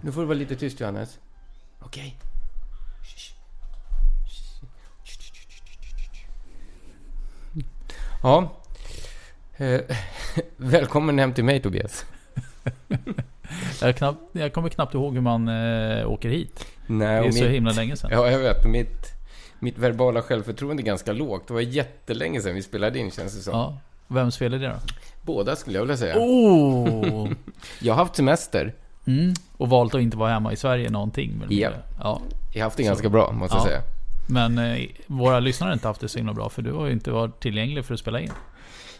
Nu får du vara lite tyst Johannes. Okej. Ja. Eh, välkommen hem till mig Tobias. Jag, knappt, jag kommer knappt ihåg hur man eh, åker hit. Nej, Det är och så mitt- himla länge sedan. Ja, jag vet. Mitt, mitt verbala självförtroende är ganska lågt. Det var jättelänge sedan vi spelade in känns det som. Ja. Vems fel är det då? Båda skulle jag vilja säga. Oh! Jag har haft semester. Mm. Och valt att inte vara hemma i Sverige någonting. Men, Ja. ja. Jag har haft det Så. ganska bra, måste jag Ja. säga. Men eh, våra lyssnare har inte haft det så himla bra. För du har ju inte varit tillgänglig för att spela in.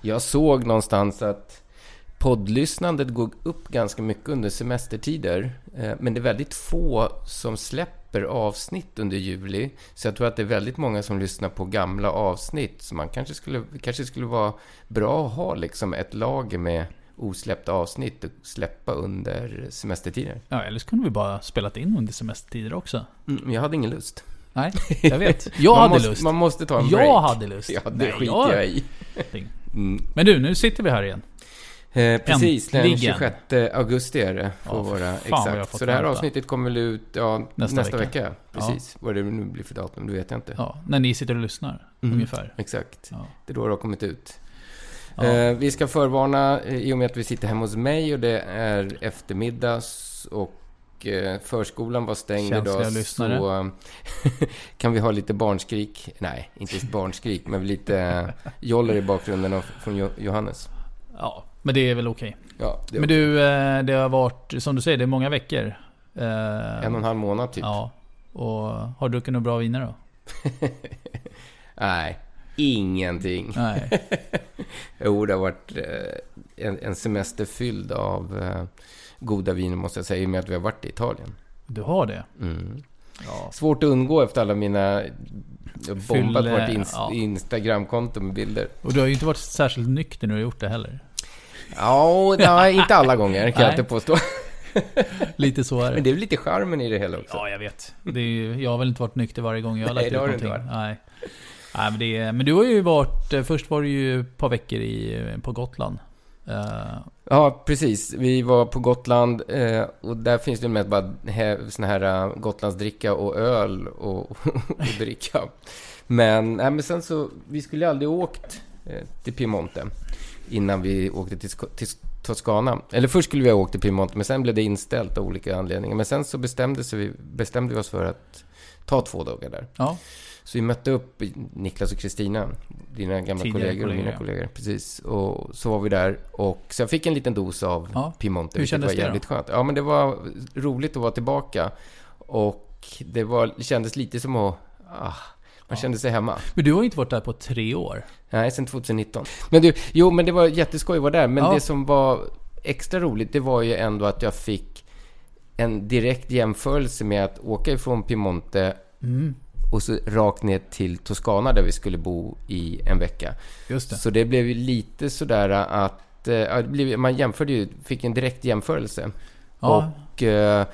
Jag såg någonstans att poddlyssnandet går upp ganska mycket under semestertider. Eh, Men det är väldigt få som släpper avsnitt under juli. Så jag tror att det är väldigt många som lyssnar på gamla avsnitt. Så man kanske skulle, kanske skulle vara bra att ha liksom ett lager med osläppta avsnitt och släppa under semestertider. Ja, eller så kunde vi bara spelat in under semestertider också. Mm, jag hade ingen lust. Nej, jag vet. Jag hade måste, lust. Man måste ta en jag break. hade lust. Ja, det Nej, skiter jag- jag i. Mm. Men du, nu sitter vi här igen. Eh, precis, den Äntligen. 26 augusti är det. Ja, jag har exakt. Så det här vänta. avsnittet kommer väl ut ja, Nästa nästa, vecka. vecka. Precis. Vad det nu blir för datum, det vet jag inte. Ja, när ni sitter och lyssnar. Mm. Ungefär. Exakt. Ja. Det är då det har kommit ut. Ja. Eh, vi ska förvarna eh, i och med att vi sitter hemma hos mig och det är eftermiddags och eh, förskolan var stängd Känsliga idag. lyssnare. Så kan vi ha lite barnskrik. Nej, inte barnskrik, men lite joller i bakgrunden från Jo- Johannes. ja, men det är väl okej. Ja, det är Men du, eh, det har varit, som du säger, det är många veckor. En och en halv månad typ. Ja. Och har du druckit några bra viner då? Nej, ingenting. Nej. Jo, det har varit eh, en, en semester fylld av eh, goda viner måste jag säga, i och med att vi har varit i Italien. Du har det? Mm. Ja. Svårt att undgå efter alla mina... Jag har bombat Fylle- vårt ins- ja. Instagramkonto med bilder. Och du har ju inte varit särskilt nykter när du har gjort det heller. Ja, nej, inte alla gånger kan jag Nej. inte påstå. Lite så är det. Men det är väl lite charmen i det hela också. Ja, jag vet. Det ju, jag har väl inte varit nykter varje gång jag har Nej, lagt det ut har du inte någonting. Nej. Nej, men, det men du har ju varit... Först var du ju ett par veckor i, på Gotland. Eh. Ja, precis. Vi var på Gotland eh, och där finns det mest bara he- här uh, Gotlandsdricka och öl och, och dricka. Men, nej, men sen så, vi skulle aldrig åkt till Piemonte innan vi åkte till, till Toscana. Eller först skulle vi ha åkt till Piemonte, men sen blev det inställt av olika anledningar. Men sen så bestämde, sig vi, bestämde vi oss för att ta två dagar där. ja. Så vi mötte upp Niklas och Kristina, dina gamla Tidigare kollegor och mina kollegor, ja. Precis. Och så var vi där. Och så jag fick en liten dos av Ja. Piemonte, Hur vilket var jävligt skönt. Ja, men det var roligt att vara tillbaka. Och det, var, det kändes lite som att... Ah, man kände sig hemma. Men du har ju inte varit där på tre år. Nej, sen 2019. Men du, jo, men det var jätteskoj att vara där. Men Ja. det som var extra roligt, det var ju ändå att jag fick en direkt jämförelse med att åka ifrån Piemonte Mm. och så rakt ner till Toscana där vi skulle bo i en vecka. Just det. Så det blev ju lite sådär att... ja, det blev, man jämförde ju, fick en direkt jämförelse. Ja. Och eh,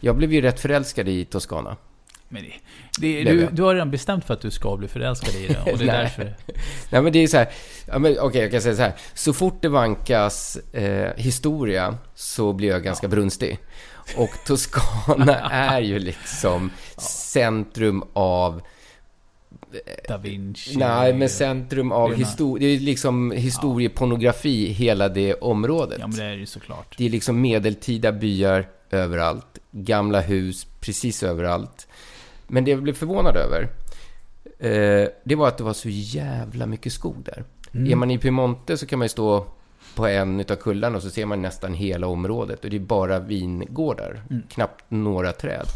jag blev ju rätt förälskad i Toscana. Men det, det, du, du har redan bestämt för att du ska bli förälskad i det. Och det är Nej. därför. Nej men det är så här, ja, men, okej jag kan säga så här. Så fort det vankas eh, historia så blir jag ganska brunstig. Och Toscana är ju liksom centrum av Da Vinci. Nej, men centrum av historia. Det är liksom historiepornografi, hela det området. Ja, men det är ju såklart. Det är liksom medeltida byar överallt. Gamla hus precis överallt. Men det jag blev förvånad över, eh, det var att det var så jävla mycket skog där. Mm. Är man i Piemonte så kan man ju stå på en utav kullarna och så ser man nästan hela området. Och det är bara vingårdar, Mm. knappt några träd.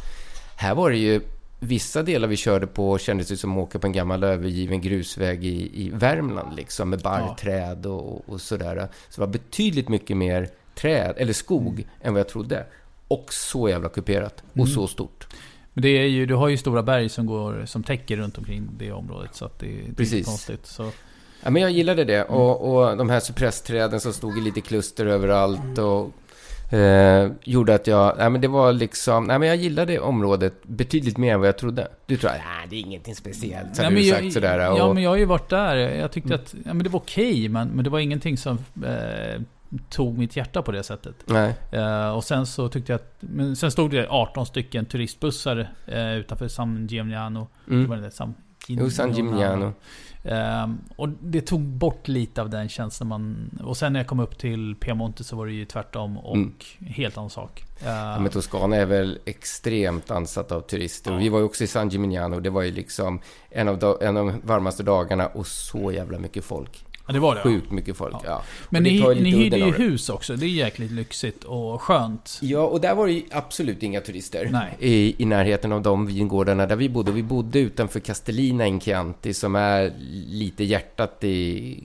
Här var det ju vissa delar vi körde på kändes det som att åka på en gammal övergiven grusväg i, i Värmland liksom med barrträd och, och sådär. Så det var betydligt mycket mer träd, eller skog, Mm. än vad jag trodde. Och så jävla kuperat och så stort. Men det är ju, du har ju stora berg som, går, som täcker runt omkring det området. Så att det, det är Precis. konstigt. Så, Ja, men jag gillade det. Mm. Och, och de här cypressträden som stod i lite kluster överallt. Och, eh, gjorde att jag... Nej, men det var liksom... Nej, men jag gillade området betydligt mer än vad jag trodde. Du tror att det är ingenting speciellt, hade men du jag- sagt sådär. Ja, och, Mm. men jag har ju varit där. Jag tyckte att ja, men det var okej, men, men det var ingenting som eh, tog mitt hjärta på det sättet. Eh, och sen så tyckte jag att... Men sen stod det 18 stycken turistbussar eh, utanför San Gimignano. Mm. Vad är det? San jo, San Gimignano. Ehm, och det tog bort lite av den känslan man... Och sen när jag kom upp till Piemonte så var det ju tvärtom och Mm. helt annan sak. Ja, Ehm, men Toscana är väl extremt ansatt av turister. Och Ja. vi var ju också i San Gimignano. Det var ju liksom en av, en av de varmaste dagarna och så jävla mycket folk. Ja, det var det. Sjukt mycket folk, ja. Men Och det ni, ni hyrde ju hus också. Det är jäkligt lyxigt och skönt. Ja, och där var det ju absolut inga turister Nej. I, i närheten av de vingårdarna där vi bodde. Vi bodde utanför Castellina in Chianti som är lite hjärtat i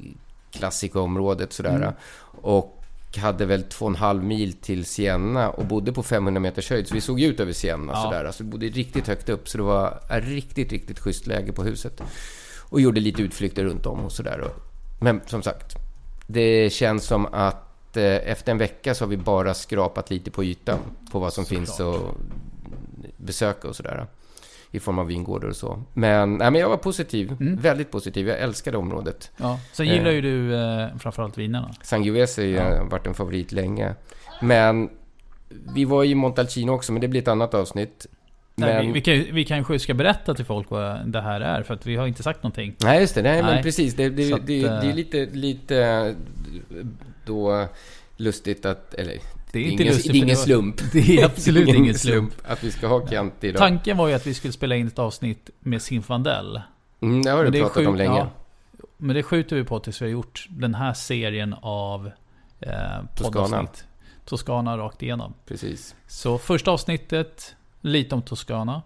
klassikoområdet sådär. Mm. Och hade väl två och en halv mil till Siena och bodde på 500 meters höjd. Så vi såg ut över Siena Ja. sådär. Alltså vi bodde riktigt högt upp så det var ett riktigt, riktigt schysst läge på huset. Och gjorde lite utflykter runt om och sådär. Men som sagt, det känns som att eh, efter en vecka så har vi bara skrapat lite på ytan på vad som Såklart. finns att besöka och sådär. I form av vingårdar och så. Men, nej, men jag var positiv. Mm. Väldigt positiv. Jag älskade området. Ja. Sen Eh. gillar ju du eh, framförallt vinerna. Sangiovese har Ja. varit en favorit länge. Men vi var i Montalcino också, men det blir ett annat avsnitt. Nej, Men, vi, vi, kan, vi kanske ska berätta till folk vad det här är, för att vi har inte sagt någonting. Nej, just det. Nej, men Nej. precis. Det, det, det, att, det, eh, är lite, lite då lustigt att... Eller, Det är det inte ingen, lustigt, det är ingen slump. Det är absolut Det är ingen slump. Att vi ska ha Chianti idag. Tanken var ju att vi skulle spela in ett avsnitt med Zinfandel. Mm, det har du Men det pratat om länge. ja. Men det skjuter vi på tills vi har gjort den här serien av eh, Toscana. poddavsnitt. Toscana rakt igenom. Precis. Så första avsnittet, lite om Toscana.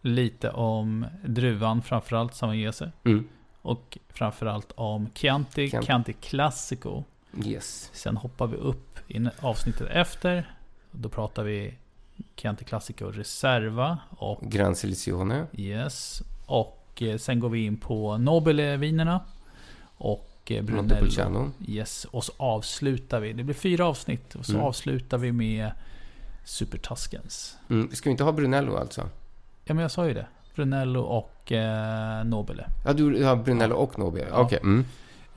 Lite om druvan, framförallt Sangiovese. Mm. Och framförallt om Chianti, Chianti. Chianti Classico. Yes. Sen hoppar vi upp i avsnittet efter. Då pratar vi Chianti Classico Reserva och Gran Selezione. Yes. Och eh, sen går vi in på Nobelvinerna. Och eh, Brunello. Montepulciano. Yes. Och så avslutar vi. Det blir fyra avsnitt. Och så Mm. avslutar vi med Super Tuscans. Mm. Ska vi inte ha Brunello alltså? Ja men jag sa ju det. Brunello och eh, Nobile. Ja, du har Brunello och Nobile. Ja. Okej. Mm.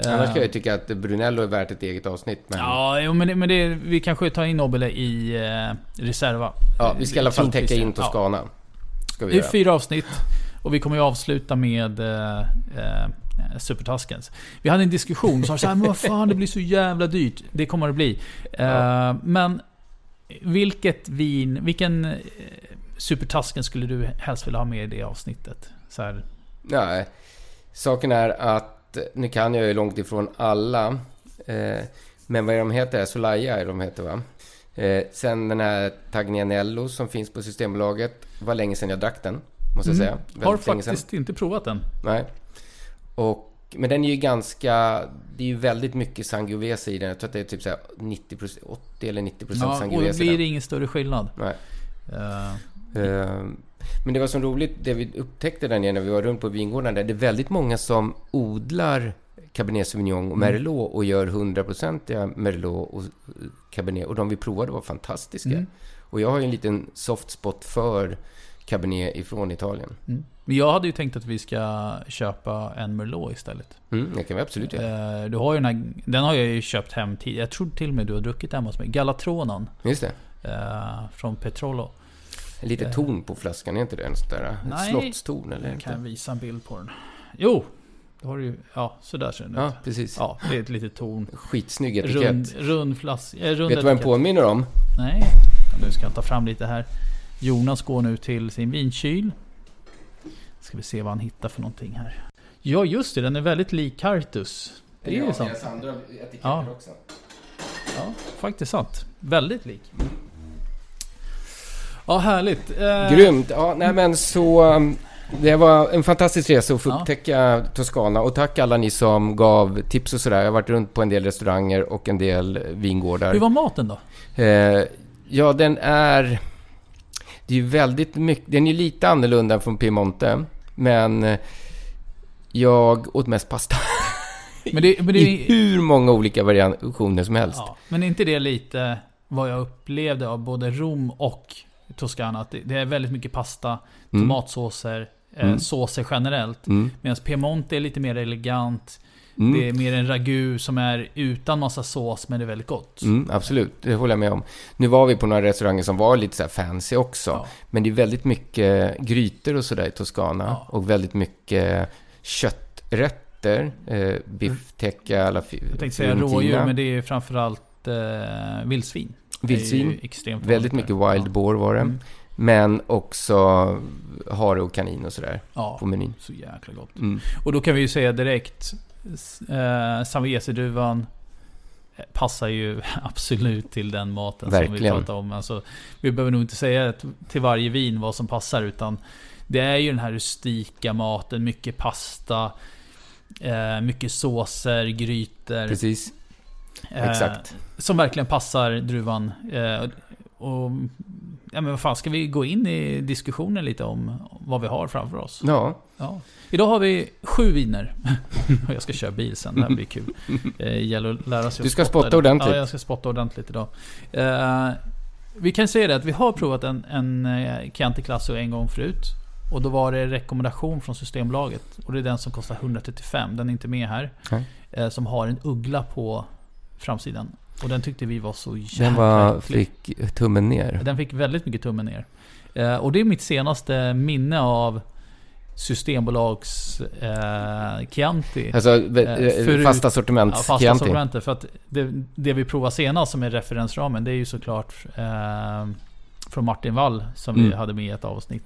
Annars kan jag ju Eh, tycka att Brunello är värt ett eget avsnitt. Men... Ja, jo, men, det, men det, vi kanske tar in Nobile i eh, Reserva. Ja, vi ska i alla fall täcka in ja. Toscana. Vi Det är göra. fyra avsnitt. Och vi kommer ju avsluta med eh, eh, Super Tuscans. Vi hade en diskussion och sa så här, men vad fan det blir så jävla dyrt. Det kommer det bli. Eh, Ja. Men vilket vin, vilken eh, Super Tuscan skulle du helst vilja ha med i det avsnittet? Så här, Nej. Saken är att, nu kan jag ju långt ifrån alla. Eh, men vad är de heter? Solaya är de heter va? Eh, sen den här Taglianello som finns på Systembolaget. var länge sedan jag drack den. Måste jag säga. Mm. har Väldigt sedan. faktiskt inte provat den. Nej. Och, men den är ju ganska... Det är ju väldigt mycket Sangiovese i den. Jag tror att det är typ så här 90%, 80 eller 90% Ja, och då Sangiovese. blir det ingen större skillnad. Nej. Eh, Men det var så roligt, det vi upptäckte där nere när vi var runt på vingården där. Det är väldigt många som odlar Cabernet Sauvignon och Merlot och gör 100% Merlot och eh, Cabernet. Och de vi provade var fantastiska. Mm. Och jag har ju en liten soft spot för Cabernet ifrån Italien. mm. Men jag hade ju tänkt att vi ska köpa en Merlot istället. Mm, det kan vi absolut göra. Eh, Du har ju den här, den har jag ju köpt hem tidigare. Jag tror till och med du har druckit den hos mig. Galatronan. Just det. Eh, från Petrolo. Lite Eh. ton på flaskan, är inte det? En sån där Nej. slottston eller? Jag kan Inte? visa en bild på den. Jo! Då har du ju, ja sådär ser den Ja, ut. precis. Ja, det är ett litet torn. Skitsnygg etikett. Rund, rund flaska. Rund Vet du vad den påminner om? Nej. Ja, Nu ska jag ta fram lite här. Jonas går nu till sin vinkyl. Ska vi se vad han hittar för någonting här. Ja, just det. Den är väldigt lik Cartus. Det är ju sant. andra etiketter Ja. också. Ja, faktiskt sant. Väldigt lik. Ja, härligt. Eh, Grymt! Ja, nej men så... um, Det var en fantastisk resa att få Ja. upptäcka Toscana och tack alla ni som gav tips och sådär. Jag har varit runt på en del restauranger och en del vingårdar. Hur var maten då? Eh, ja, den är... Det är ju väldigt mycket... Den är ju lite annorlunda från Piemonte. Men eh, jag åt mest pasta. Men det, men det, I hur många olika variationer som helst. ja, men är inte det lite vad jag upplevde av både Rom och Toscana? Att det, är väldigt mycket pasta, Mm. tomatsåser, eh, Mm. såser generellt. Mm. Medan Piemonte är lite mer elegant. Mm. Det är mer en ragu som är utan massa sås, men det är väldigt gott. Mm, absolut, det håller jag med om. Nu var vi på några restauranger som var lite så fancy också. Ja. Men det är väldigt mycket grytor och sådär i Toscana. Ja. Och väldigt mycket kötträtter. Eh, biff tikka alla fi- Jag tänkte säga rådjur, men det är framförallt eh, vildsvin. Vildsvin. Väldigt mycket wild boar var det. Mm. Men också hare och kanin och sådär Ja, på menyn. så jäkla gott. Mm. Och då kan vi ju säga direkt, eh, Sangiovese-druvan passar ju absolut till den maten som vi Verkligen. pratar om. Alltså, vi behöver nog inte säga till varje vin vad som passar, utan det är ju den här rustika maten, mycket pasta, eh, mycket såser, grytor. Precis, Eh, exakt. Som verkligen passar druvan. Eh, och, ja, men vad fan, ska vi gå in i diskussionen lite om vad vi har framför oss? Ja, Ja. Idag har vi sju viner. Jag ska köra bil sen, det här blir kul. Eh, gäller att lära sig Du ska spotta spotta ordentligt. Ja, jag ska spotta ordentligt idag. Eh, vi kan säga det att vi har provat en, en eh, Chianti Classico en gång förut. Och då var det rekommendation från Systembolaget. Och det är den som kostar 135. Den är inte med här. Eh, som har en uggla på framsidan. Och den tyckte vi var så jäkla den var, fick tummen ner. Den fick väldigt mycket tummen ner. Eh, och det är mitt senaste minne av Systembolags eh, Chianti. Alltså, Eh, förut- fasta sortiment Ja, fasta Chianti. sortimentet. För att det, det vi provar senast som är referensramen, det är ju såklart eh, från Martin Wall som vi Mm. hade med i ett avsnitt.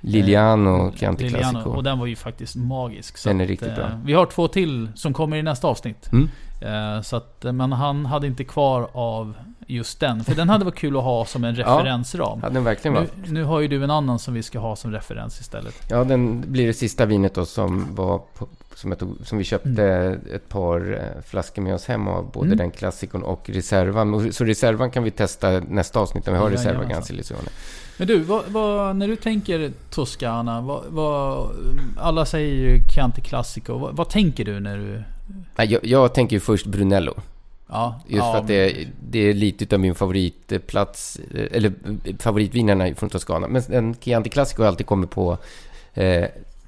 Liliano Eh, Chianti Liliano, Classico. Och den var ju faktiskt magisk. Så Den är att, riktigt bra. Vi har två till som kommer i nästa avsnitt. Mm. Eh, så att, eh, men han hade inte kvar av just den. För den hade varit kul att ha som en referensram. Ja, den verkligen. Nu, nu har ju du en annan som vi ska ha som referens istället. Ja, den blir det sista vinet då som var på, som, tog, som vi köpte ett par eh, flaskor med oss hem av. Både Mm. den klassikern och reservan. Så reservan kan vi testa nästa avsnitt när vi har Jajamensan. reserva Ganzilizione. Men du, vad, vad, när du tänker Toscana, vad, alla säger ju Chianti Classico. Vad, vad tänker du när du... Nej, jag, jag tänker ju först Brunello. Ja, Just ja, för att det, är- det är lite av min favoritplats, eh, eller eh, favoritvinerna från Toscana. Men en Chianti Classico har alltid kommit på eh,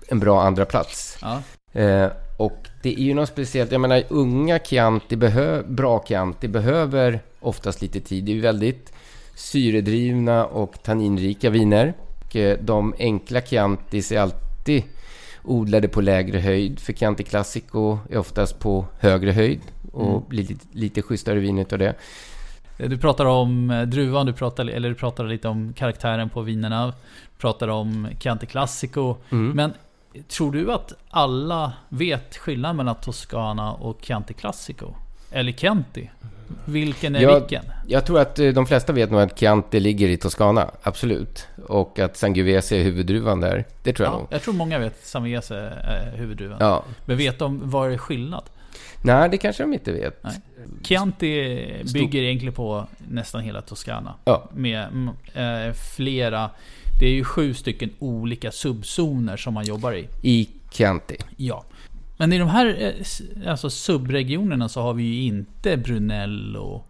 en bra andra plats. Ja, Eh, och det är ju något speciellt. Jag menar, unga Chianti, behö- bra Chianti behöver oftast lite tid. Det är ju väldigt syredrivna och tanninrika viner. Och eh, de enkla Chiantis är alltid odlade på lägre höjd. För Chianti Classico är oftast på högre höjd. Och Mm. blir lite, lite schysstare vin utav det. du pratar om eh, druvan, du pratar, eller du pratar lite om karaktären på vinerna. Du pratar om Chianti Classico. Mm. Men tror du att alla vet skillnaden mellan Toscana och Chianti Classico? Eller Chianti? Vilken är Ja, vilken? Jag tror att eh, de flesta vet nog att Chianti ligger i Toscana, absolut. Och att Sangiovese är huvuddruvan där. Det tror jag Ja, nog. jag tror många vet att Sangiovese är huvuddruvan. Ja. Men vet de vad det är skillnad? Nej, det kanske de inte vet. Nej. Chianti Stor- bygger egentligen på nästan hela Toscana. Ja. Med eh, flera... Det är ju sju stycken olika subzoner som man jobbar i. I Chianti. Ja. Men i de här eh, alltså subregionerna så har vi ju inte Brunello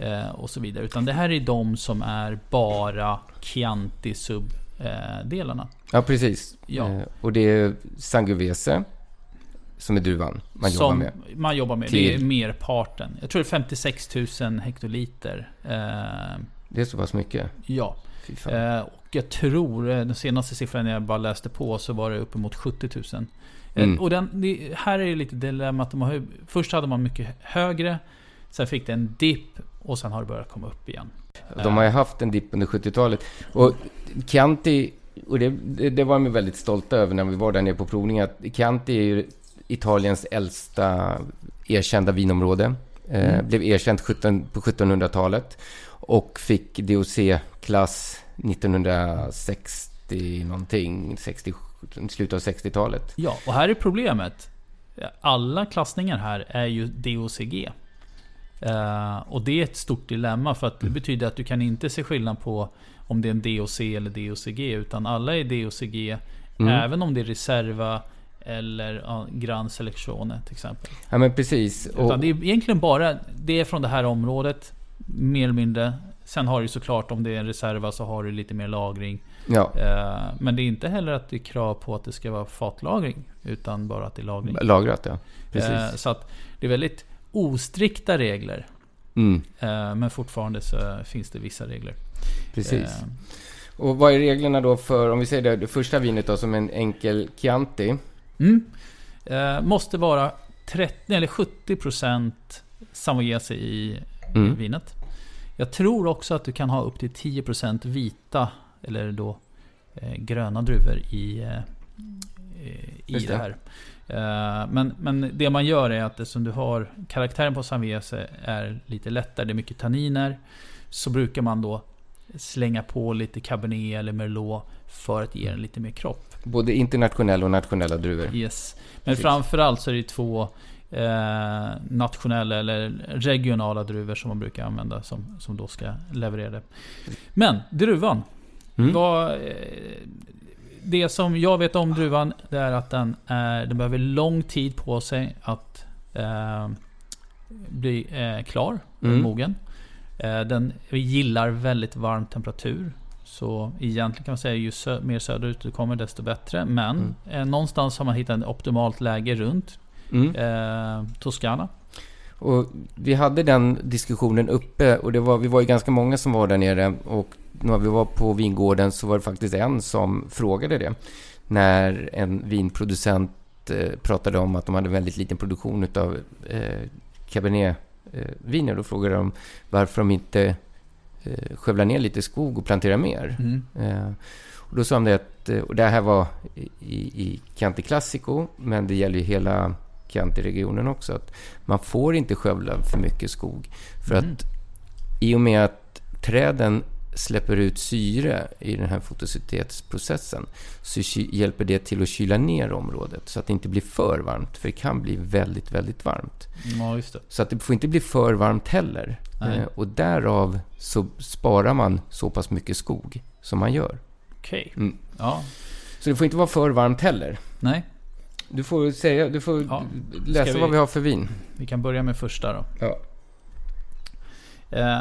eh, och så vidare. Utan det här är de som är bara Chianti subdelarna. Ja, precis. Ja. Eh, och det är Sangiovese som är druvan man jobbar som med. man jobbar med. Det är Till- merparten. Jag tror det är 56 000 hektoliter. Eh, Det är så pass mycket. ja. Eh, och jag tror, eh, den senaste siffran jag bara läste på så var det uppemot 70 000. Eh, Mm. Och den, det, här är ju lite dilemmat. De har, först hade man mycket högre. Sen fick det en dipp och sen har det börjat komma upp igen. De har ju haft en dipp under 70-talet. Och Chianti och det, det, det var vi väldigt stolta över när vi var där nere på provningen. Att Chianti är ju Italiens äldsta erkända vinområde. Eh, Blev erkänt 17, på 1700-talet och fick DOC-klass 1960 någonting, 60, slutet av 60-talet. Ja, och här är problemet. Alla klassningar här är ju DOCG. Eh, och det är ett stort dilemma för att det betyder att du kan inte se skillnad på om det är en DOC eller DOCG. Utan alla är DOCG. Även om det är Reserva eller ja, Gran Selezione till exempel. Ja, men precis. Och, Utan det är egentligen bara det är från det här området. Mer eller mindre. Sen har du såklart om det är en reserva så har du lite mer lagring. Ja, Eh, Men det är inte heller att det är krav på att det ska vara fatlagring. Utan bara att det är lagring. lagrat, ja. Precis. Eh, Så att det är väldigt ostrikta regler. Mm, Eh, Men fortfarande så finns det vissa regler. precis. Och vad är reglerna då för, om vi säger det, det första vinet då som en enkel Chianti? Mm. Måste vara 30 eller 70% Sangiovese i Mm. vinet. Jag tror också att du kan ha upp till 10% vita eller då eh, gröna druvor i, eh, i Just det det. här. Eh, men, men det man gör är att eftersom du har karaktären på Sangiovese är lite lättare, det är mycket tanniner. Så brukar man då slänga på lite Cabernet eller Merlot för att ge den lite mer kropp. Både internationella och nationella druvor. Yes. Men Precis. framförallt så är det två eh, nationella eller regionala druvor som man brukar använda som, som då ska leverera det. Men druvan. Mm. Vad, eh, det som jag vet om druvan det är att den, är, den behöver lång tid på sig att eh, bli eh, klar, Mm. mogen. Eh, den gillar väldigt varm temperatur. Så egentligen kan man säga ju sö- mer söderut du kommer desto bättre. Men eh, någonstans har man hittat ett optimalt läge runt Mm. eh, Toscana. Och vi hade den diskussionen uppe och det var, vi var ju ganska många som var där nere och när vi var på vingården så var det faktiskt en som frågade det. När en vinproducent eh, pratade om att de hade väldigt liten produktion utav eh, Cabernet-viner. Då frågade de varför de inte eh, skövlar ner lite skog och planterar mer. Eh, och då sa de det att, eh, och det här var i, i Chianti Classico, men det gäller ju hela Chianti-regionen också, att man får inte skövla för mycket skog. För Mm. att i och med att träden släpper ut syre i den här fotosyntesprocessen så hjälper det till att kyla ner området så att det inte blir för varmt. För det kan bli väldigt, väldigt varmt. Ja. Så att det får inte bli för varmt heller. Nej. Eh, och därav så sparar man så pass mycket skog som man gör. Okej. Mm. Ja. Så det får inte vara för varmt heller. Nej, Du får säga, du får Ja. läsa vi- vad vi har för vin. vi kan börja med första då. Ja. Eh,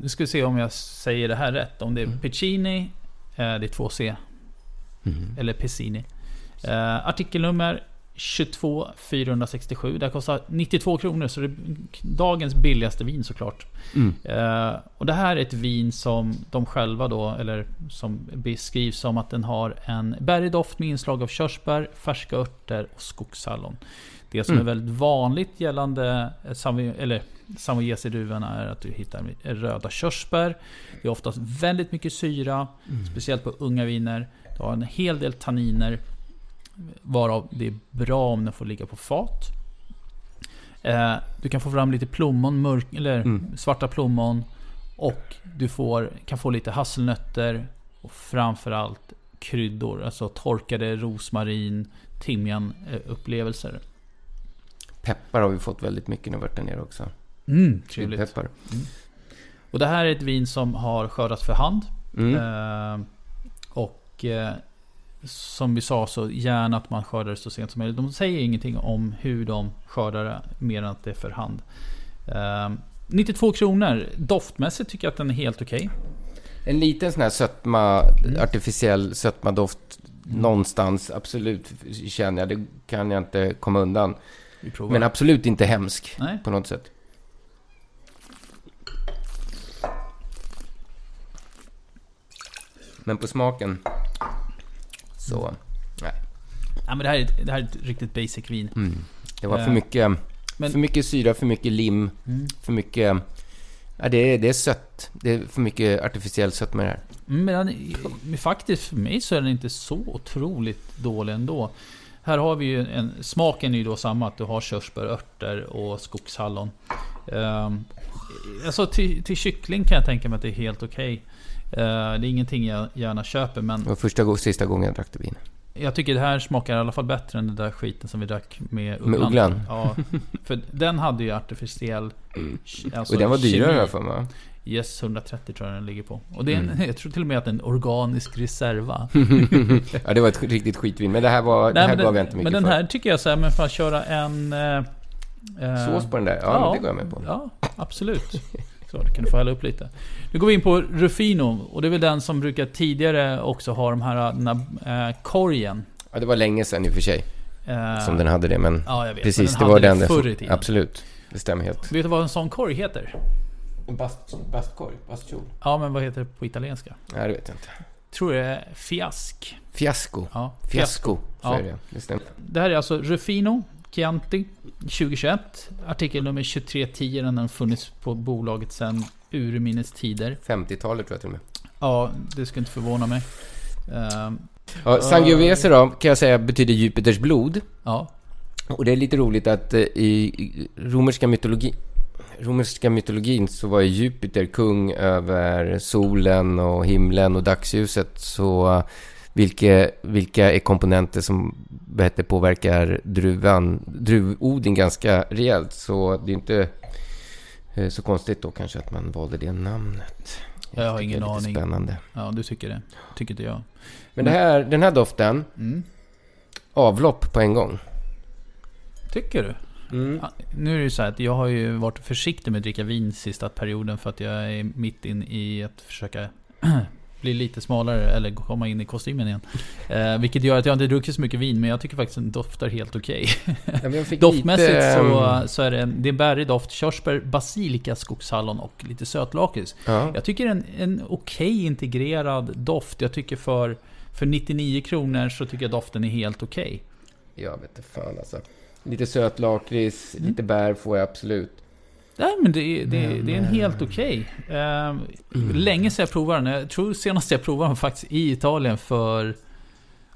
nu ska vi se om jag säger det här rätt. Om det är Mm. Piccini, eh, det är 2C. Eller Pessini. Eh, artikelnummer 22 467. Det här kostar 92 kronor, så det är dagens billigaste vin såklart. Mm. Eh, och det här är ett vin som de själva då, eller som beskrivs som att den har en bärig doft med inslag av körsbär, färska örter och skogshallon. Det som Mm. är väldigt vanligt gällande eh, Savi- eller Sangiovese-druvorna är att du hittar röda körsbär. Det är oftast väldigt mycket syra, speciellt på unga viner. Du har en hel del tanniner, varav det är bra om den får ligga på fat. Eh, du kan få fram lite plommon, mörk, eller Mm. svarta plommon. Och du får, kan få lite hasselnötter. Och framförallt kryddor. Alltså torkade rosmarin, timjan eh, upplevelser. Peppar har vi fått väldigt mycket när vi varit där nere också. Mm, trevligt. Peppar. Och det här är ett vin som har skördats för hand. Mm. Eh, och eh, som vi sa så gärna att man skördar det så sent som möjligt. De säger ingenting om hur de skördar det mer än att det är för hand. Eh, 92 kronor. Doftmässigt tycker jag att den är helt okej. En liten sån här sötma, artificiell sötmadoft någonstans, absolut känner jag. Det kan jag inte komma undan. Men absolut inte hemsk Nej. på något sätt. Men på smaken så, nej. Ja, men det, här är ett, det här är ett riktigt basic vin. Mm. Det var för Eh, mycket, men- för mycket syra, för mycket lim, Mm. för mycket Ja, det, är, det är sött. Det är för mycket artificiell sött med det här. Mm, Men, den- men faktiskt för mig så är den inte så otroligt dålig ändå. Här har vi ju en, smaken är ju då samma, att du har körsbär, örter och skogshallon. Um, alltså till, till kyckling kan jag tänka mig att det är helt okej. Eh, det är ingenting jag gärna köper, men Det var första och sista gången jag drack det vin. jag tycker det här smakar i alla fall bättre än den där skiten som vi drack med ugglan. Med ugglan? Ja, för den hade ju artificiell... alltså och den var dyrare kemi. fall va? Yes, 130 tror jag den ligger på. Och det är en, Mm. jag tror till och med att det är en organisk reserva. ja, det var ett riktigt skitvin. Men det här, var, det här gav den, jag inte mycket Men den för. här tycker jag så här, men för att köra en... eh, eh, Sås på den där? Ja, men det går jag med på. Ja, absolut. Så, det kan du få hälla upp lite. Nu går vi in på Rufino. Och det är väl den som brukar tidigare också ha de här, den här eh, korgen. Ja, det var länge sedan i och för sig Eh, som den hade det. Men Ja, jag vet. precis, men det den var hade den. det där- förr i tiden. Absolut. Det stämmer helt. Vet du vad en sån korg heter? En bast, bastkorg? Bastkjol? Ja, men vad heter det på italienska? Nej, det vet jag inte. Tror det är fiask. Fiasko. Ja, Fiasko, så Ja. är det. Det stämmer. Det här är alltså Rufino Chianti 2021. Artikel nummer 2310. Den har funnits på bolaget sedan urminnes tider. 50-talet tror jag till och med. Ja, det skulle inte förvåna mig. Ehm, Ja, Sangiovese då, kan jag säga, betyder Jupiters blod. ja, Och det är lite roligt att eh, i romerska mytologi romerska mytologin så var ju Jupiter kung över solen och himlen och dagsljuset. Så vilka, vilka är komponenter som heter, påverkar druvan, druvodling ganska rejält. Så det är inte eh, så konstigt då kanske att man valde det namnet. jag har tycker ingen det är lite aning. Spännande. Ja, du tycker det. Tycker inte jag. Men det här, den här doften, Mm. avlopp på en gång. Tycker du? Mm. Nu är det ju så här att jag har ju varit försiktig med att dricka vin sista perioden för att jag är mitt in i att försöka bli lite smalare eller komma in i kostymen igen. Eh, vilket gör att jag inte druckit så mycket vin men jag tycker faktiskt att den doftar helt okej. Ja, jag fick Doftmässigt lite, så, ehm, så är det en, det är en bärig doft. Körsbär, basilika, skogshallon och lite sötlakrits. Ja. Jag tycker en, en okej integrerad doft. Jag tycker för, för 99 kronor så tycker jag doften är helt okej. Jag vet inte fan alltså. Lite söt lakrits, Mm. lite bär får jag absolut. Nej men det, är- det, Men, det är en helt okej. Ehm, Länge sedan jag provade den. Jag tror senast jag provade den faktiskt i Italien för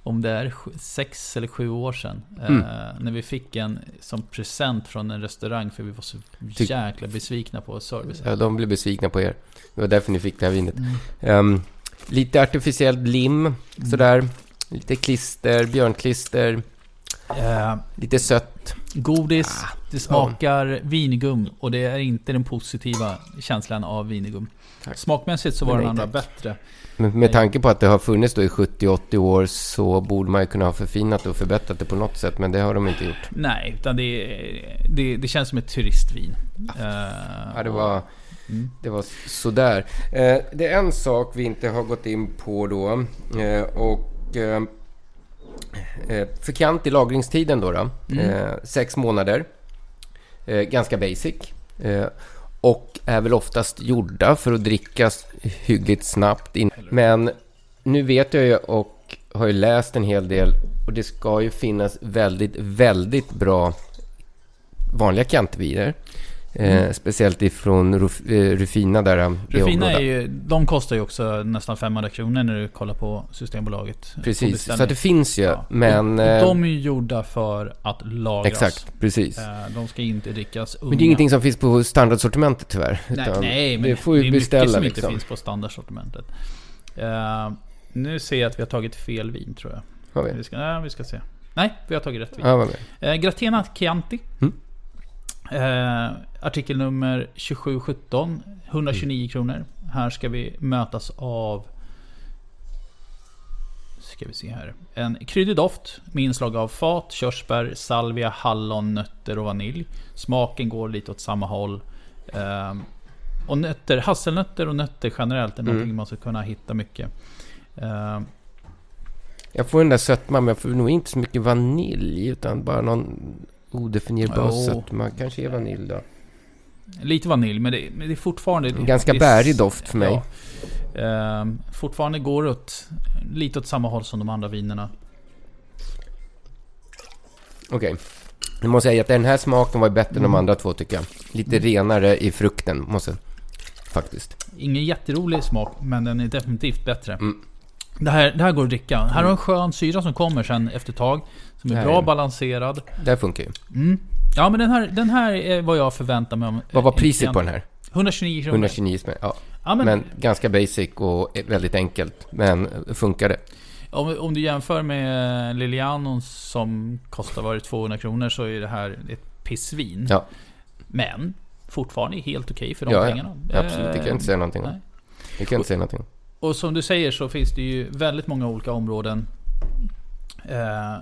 om det är sex eller sju år sedan. Mm. Eh, när vi fick en som present från en restaurang för vi var så jäkla besvikna på servicen. Ja, de blev besvikna på er. Det var därför ni fick det här vinet. Mm. Ehm, lite artificiellt lim, sådär. Lite klister, björnklister. Eh, Lite sött. Godis, Ah, det smakar vingum och det är inte den positiva känslan av vingum. Tack. Smakmässigt så Men var nej, den andra tack. bättre. Men med tanke på att det har funnits då i 70-80 år så borde man ju kunna ha förfinat och förbättrat det på något sätt. Men det har de inte gjort. Nej, utan det, det, det känns som ett turistvin. Eh, Ja, det var, Mm. det var sådär. Eh, det är en sak vi inte har gått in på då. Eh, och för Chianti, lagringstiden då. då Mm. eh, sex månader. Eh, ganska basic. Eh, och är väl oftast gjorda för att drickas hyggligt snabbt. In. Men nu vet jag ju och har ju läst en hel del. Och det ska ju finnas väldigt, väldigt bra vanliga Chianti-viner. Eh, speciellt ifrån Ruf, eh, Rufina där. eh, Rufina är ju, de kostar ju också nästan 500 kronor när du kollar på Systembolaget. Och Precis, så det finns ju. Ja. Men... Och eh, de är ju gjorda för att lagras. exakt, precis. Eh, De ska inte drickas unga. Men det är ingenting som finns på standardsortimentet tyvär. Nej, nej men det får ju det är beställa mycket som liksom. inte finns på standardsortimentet. Eh, nu ser jag att vi har tagit fel vin tror jag. Har vi? Vi ska, nej, vi ska se. Nej, vi har tagit rätt vin. Ja. Eh, Gratena Chianti. Mm. Eh, artikel nummer 2717. 129 Mm. kronor. Här ska vi mötas av... Ska vi se här. En kryddig doft med inslag av fat, körsbär, salvia, hallon, nötter och vanilj. Smaken går lite åt samma håll. Eh, och nötter, hasselnötter och nötter generellt är Mm. någonting man ska kunna hitta mycket. Eh, Jag får den där sötman, men jag får nog inte så mycket vanilj. Utan bara någon odefinierbar Jo. sötma. Kanske är vanilj då. Lite vanilj, men det, men det är fortfarande... En ganska det är bärig doft för mig. Ja. Ehm, fortfarande går åt lite åt samma håll som de andra vinerna. Okej. Nu måste jag säga att den här smaken var bättre än de Mm. andra två tycker jag. Lite renare i frukten, måste faktiskt. Ingen jätterolig smak, men den är definitivt bättre. Mm. Det, här, det här går att dricka. Här har du en skön syra som kommer sen efter ett tag. Som är Det här bra balanserad. Det här funkar ju. Mm. Ja men den här, den här är vad jag förväntar mig om... Vad var en priset klient. på den här? 129 kronor. 129 spänn. Ja. Ja, men, Men ganska basic och väldigt enkelt. Men funkade. om, om du jämför med Lilianon som kostar var det 200 kronor så är det här ett pissvin. Ja. Men fortfarande helt okej för de Ja, ja. pengarna. Absolut, det kan jag inte säga någonting om. nej. Det kan jag inte säga någonting om. Och som du säger så finns det ju väldigt många olika områden eh,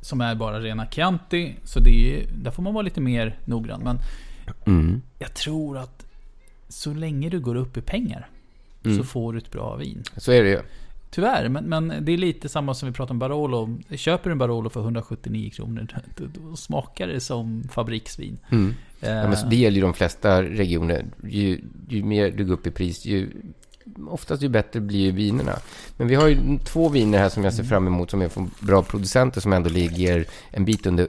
som är bara rena Chianti. Så det är ju, där får man vara lite mer noggrann. Men Mm. jag tror att så länge du går upp i pengar Mm. så får du ett bra vin. Så är det ju. Tyvärr, men, men det är lite samma som vi pratade om Barolo. Köper du en Barolo för 179 kronor, då, då smakar det som fabriksvin. Mm. Eh, Ja, men det gäller ju de flesta regioner. Ju, ju mer du går upp i pris, ju oftast ju bättre blir ju vinerna. Men vi har ju två viner här som jag ser fram emot som är från bra producenter som ändå ligger en bit under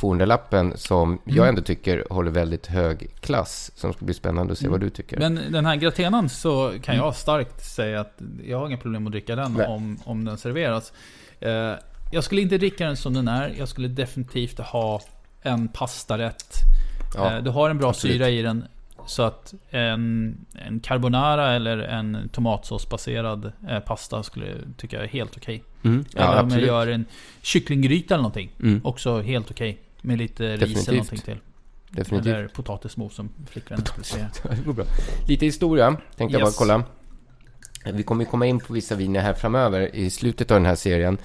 200-lappen som jag ändå tycker håller väldigt hög klass. Som ska bli spännande att se vad du tycker. Men den här gratenan så kan jag starkt säga att jag har inga problem att dricka den Nej. om, om den serveras. Eh, jag skulle inte dricka den som den är. Jag skulle definitivt ha en pastarätt. Ja, eh, du har en bra absolut. syra i den. Så att en, en carbonara eller en tomatsåsbaserad eh, pasta skulle tycka jag är helt okej. mm. ja eller om jag gör en kycklinggryta eller någonting. Mm. Också helt okej. Med lite ris Definitivt. eller någonting till. Definitivt. Eller potatismos som flickvännen skulle säga. Bra. Lite historia, tänkte jag Yes. bara kolla. Vi kommer komma in på vissa viner här framöver i slutet av den här serien.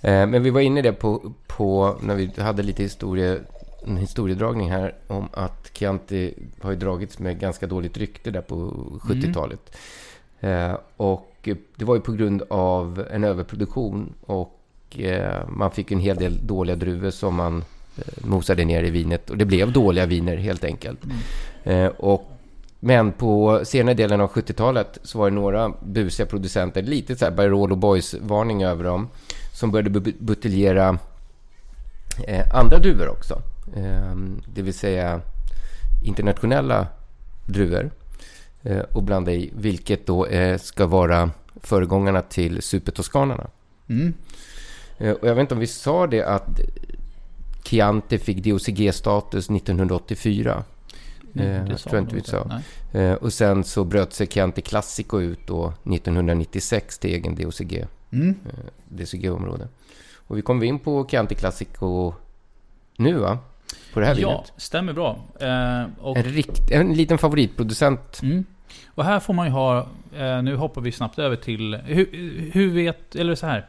Eh, Men vi var inne i det på, på när vi hade lite historie, en historiedragning här om att Chianti har ju dragits med ganska dåligt rykte där på 70-talet. Eh, Och det var ju på grund av en överproduktion och eh, man fick en hel del dåliga druvor som man eh, mosade ner i vinet och det blev dåliga viner helt enkelt. Eh, Och men på senare delen av 70-talet så var det några busiga producenter, lite så här Barolo Boys-varning över dem, som började bu- buteljera eh, andra druvor också. Eh, det vill säga internationella druvor eh, och blanda i, vilket då eh, ska vara föregångarna till supertoskanarna. Mm. Eh, och jag vet inte om vi sa det att Chianti fick DOCG-status 1984. Eh, det jag tror inte de vi sa. Nej. Och sen så bröt sig Chianti Classico ut då 1996 till egen DOCG, Mm. DCG-område. Och vi kommer in på Chianti Classico nu va? På det här Ja, vinet. stämmer bra. Eh, och, En, rikt, en liten favoritproducent. mm. och här får man ju ha... Eh, nu hoppar vi snabbt över till... Hur, hur vet... Eller så här.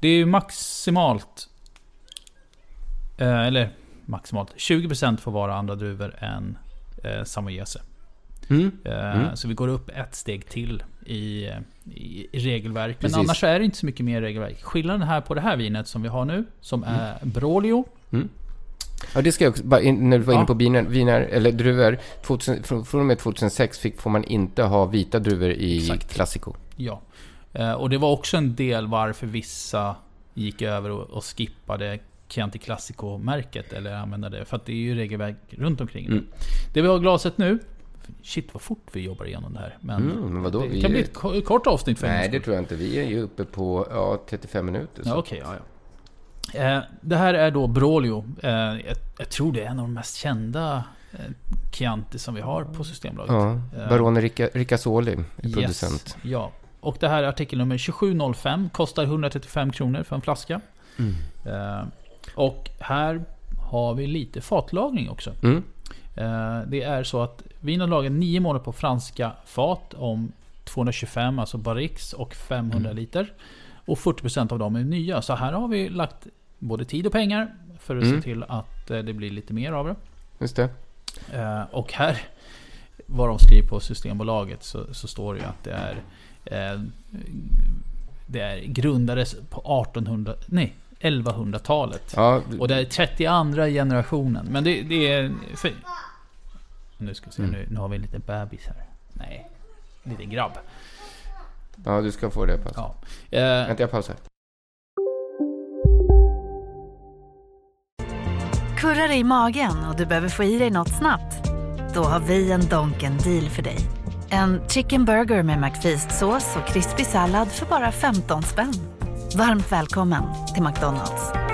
Det är ju maximalt... Eh, eller maximalt. 20% får vara andra druvor än eh, Samoyese. Mm. Eh, Mm. Så vi går upp ett steg till i, i, i regelverk. Men Precis. annars så är det inte så mycket mer regelverk. Skillnaden här på det här vinet som vi har nu, som Mm. är Brolio. Ja, det ska jag också, bara in, när du var inne Ja. på viner, viner eller druvor. 2000, från, från och med 2006 fick, får man inte ha vita druvor i Exakt. Classico. Ja. Eh, Och det var också en del varför vissa gick över och, och skippade Chianti Classico-märket. Eller använde det. För att det är ju regelverk runt omkring. Mm. Det vi har glaset nu. Shit vad fort vi jobbar igenom det här. Men, Mm, men det vi kan är- bli ett ko- kort avsnitt för Nej, det tror jag inte. Vi är ju uppe på ja, 35 minuter. Så. Ja, okej. ja, ja. Eh, det här är då Brolio. Eh, jag, tror det är en av de mest kända eh, Chianti som vi har på Systembolaget. Ja, Barone Rica, Ricasoli är yes, producent. Ja. Och det här är artikelnummer 2705. Kostar 135 kronor för en flaska. Mm. Och här har vi lite fatlagring också. Mm. Det är så att vinet lagar 9 månader på franska fat om 225, alltså barrix och 500 Mm. liter. Och 40% av dem är nya. Så här har vi lagt både tid och pengar för att Mm. se till att eh, det blir lite mer av det. Just det. Eh, och här, vad de skriver på Systembolaget, så, så står det ju att det är... Eh, det är grundades på 1800... Nej, 1100-talet. Ja, Och det är 32 generationen. Men det, det är... För, nu ska vi se, Mm. nu, nu har vi en liten bebis här. Nej, en liten grabb. Ja, du ska få det. Pass. Ja. Eh, Vänta, jag pausar. Kurrar i magen och du behöver få i dig något snabbt? Då har vi en Donken deal för dig. En chicken burger med McFeast-sås och krispig sallad för bara 15 spänn. Varmt välkommen till McDonalds.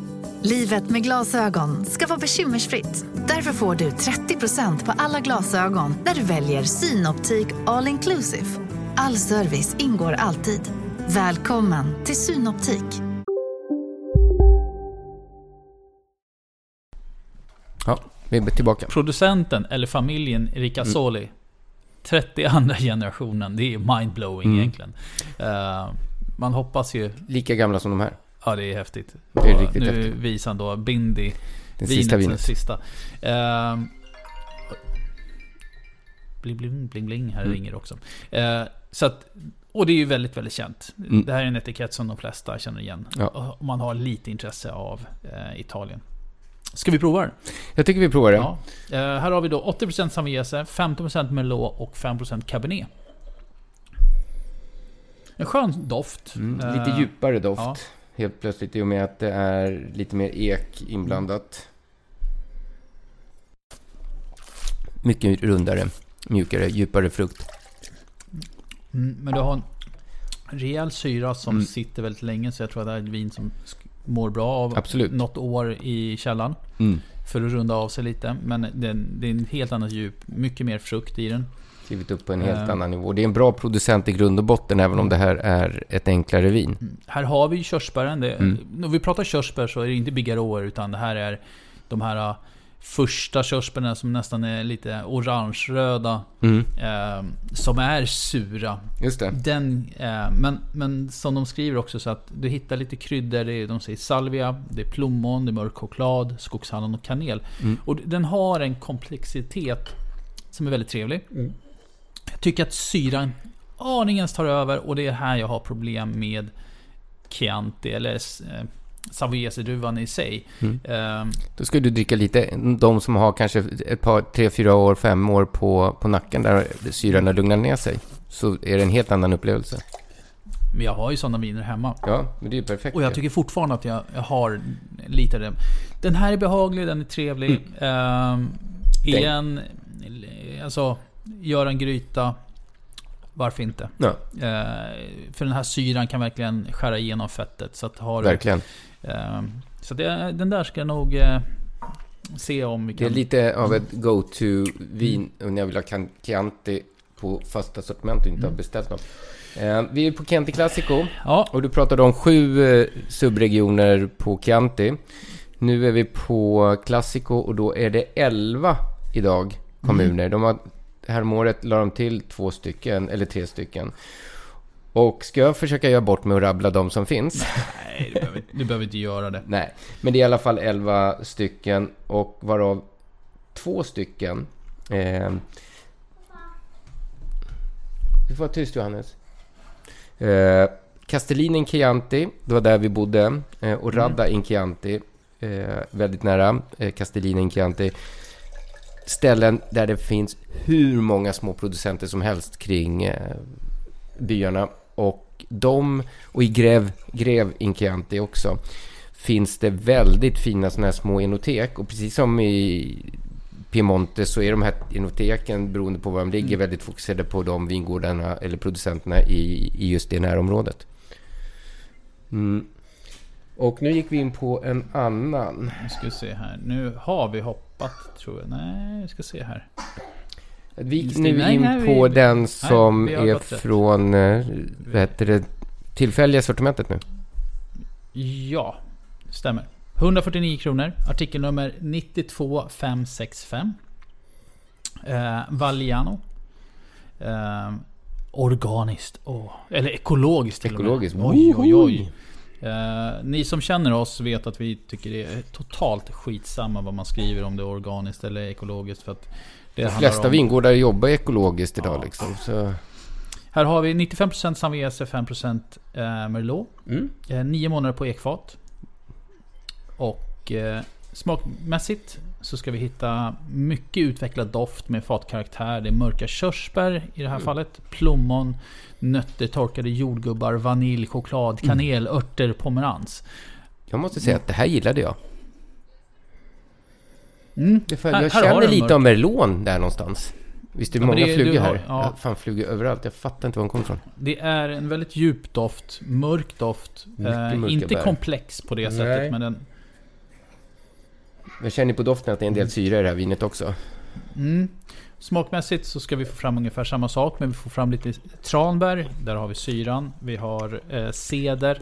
Livet med glasögon ska vara bekymmersfritt. Därför får du 30% på alla glasögon när du väljer Synoptik All Inclusive. All service ingår alltid. Välkommen till Synoptik. Ja, vi är tillbaka. Producenten, eller familjen Ricasoli. 32 generationen. Det är mindblowing Mm. egentligen. Eh, man hoppas ju... Lika gamla som de här. Ja, det är häftigt. Det är riktigt nu häftigt. visar han då Bindi. Den vinet, sista Den vinet. sista. Eh, bling, bling, bling, bling. Här Mm. ringer det också. Eh, så att, och det är ju väldigt, väldigt känt. Mm. Det här är en etikett som de flesta känner igen. Ja. Och man har lite intresse av eh, Italien. Ska vi prova den? Jag tycker vi provar det. Ja. Eh, här har vi då 80% Sangiovese, 15% Merlot och 5% Cabernet. En skön doft. Mm, lite djupare doft. ja. Helt plötsligt i och med att det är lite mer ek inblandat. Mycket rundare, mjukare, djupare frukt. Mm, men du har en rejäl syra som Mm. sitter väldigt länge. Så jag tror att det här är ett vin som mår bra av Absolut. något år i källan. Mm. För att runda av sig lite. Men det, det är en helt annat djup. Mycket mer frukt i den. Klivit upp på en helt Eh. annan nivå. Det är en bra producent i grund och botten, även om det här är ett enklare vin. Mm. Här har vi körsbären. Det, Mm. När vi pratar körsbär så är det inte bigarråer utan det här är de här uh, första körsbärna som nästan är lite orange-röda. Mm. Eh, som är sura. Just det. Den, eh, men, men som de skriver också så att du hittar lite kryddor. Det är, de säger salvia, det är plommon, det är mörk choklad, skogshallon och kanel. Mm. Och den har en komplexitet som är väldigt trevlig. Jag tycker att syran aningens tar över och det är här jag har problem med Chianti eller eh, Sangiovese-druvan i sig. Mm. Eh, Då ska du dricka lite, de som har kanske ett par, tre, fyra år, fem år på, på nacken där syran har lugnat ner sig. Så är det en helt annan upplevelse. men jag har ju sådana viner hemma. Ja, men det är ju perfekt. Och jag tycker fortfarande att jag, jag har lite av det. Den här är behaglig, den är trevlig. Ehm, igen, alltså, gör en gryta. Varför inte? Ja, Eh, för den här syran kan verkligen skära igenom fettet. Så att har verkligen. ehm, så det, den där ska jag nog eh, se om vi Det är kan... lite av ett go-to-vin när jag vill ha Chianti på fasta sortiment och inte har beställt något. Eh, vi är på Chianti Classico Ja, och du pratade om sju eh, subregioner på Chianti. Nu är vi på Classico och då är det elva idag kommuner. De har, det här året la de till två stycken, eller tre stycken. Och ska jag försöka göra bort med att rabbla de som finns? nej, du behöver, du behöver inte göra det. Nej, men det är i alla fall 11 stycken och varav två stycken... Eh, du får vara tyst Johannes. Eh, Castellin in Chianti, det var där vi bodde. Eh, och Radda in Chianti, eh, väldigt nära eh, Castellin in Chianti. Ställen där det finns hur många små producenter som helst kring eh, byarna. Och de, och i Grev, Grev in Chianti också, finns det väldigt fina sådana här små enotek. Och precis som i Piemonte så är de här enoteken, beroende på var de ligger, väldigt fokuserade på de vingårdarna eller producenterna i, i just det närområdet. Mm. Och nu gick vi in på en annan. Nu ska vi se här. Nu har vi hoppat tror jag. Nej, vi ska se här. Vi gick Nej, nu in nej, på vi- den som har är från, eh, vad heter det, tillfälliga sortimentet nu. Ja, stämmer. 149 kronor. Artikelnummer 92565. Eh, Valliano. Eh, organiskt. Åh. Eller ekologiskt till Ekologiskt. och med. Oj, oj, oj. Eh, ni som känner oss vet att vi tycker det är totalt skitsamma vad man skriver om det är organiskt eller ekologiskt. För att det De flesta om- vingårdar jobbar ekologiskt idag Ja. liksom. Så, Här har vi 95% Sangiovese, 5% eh, Merlot. mm. Eh, nio månader på ekfat. Och eh, smakmässigt så ska vi hitta mycket utvecklad doft med fatkaraktär. Det är mörka körsbär i det här fallet. Plommon, nötter, torkade jordgubbar, vanilj, choklad, kanel, örter, pomerans. Jag måste säga att det här gillade jag. Mm. Det är för, Här- jag här känner lite mörk. av merlon där någonstans. Visst är det Ja, men många det- flugor du har- här? ja. Ja. Fan, flugor överallt. Jag fattar inte var de kommer ifrån. Det är en väldigt djup doft, mörk doft. Eh, inte bär. komplex på det Nej. sättet, men den... Jag känner på doften att det är en del syra i det här vinet också. Mm. Smakmässigt så ska vi få fram ungefär samma sak, men vi får fram lite tranbär. Där har vi syran. Vi har eh, ceder,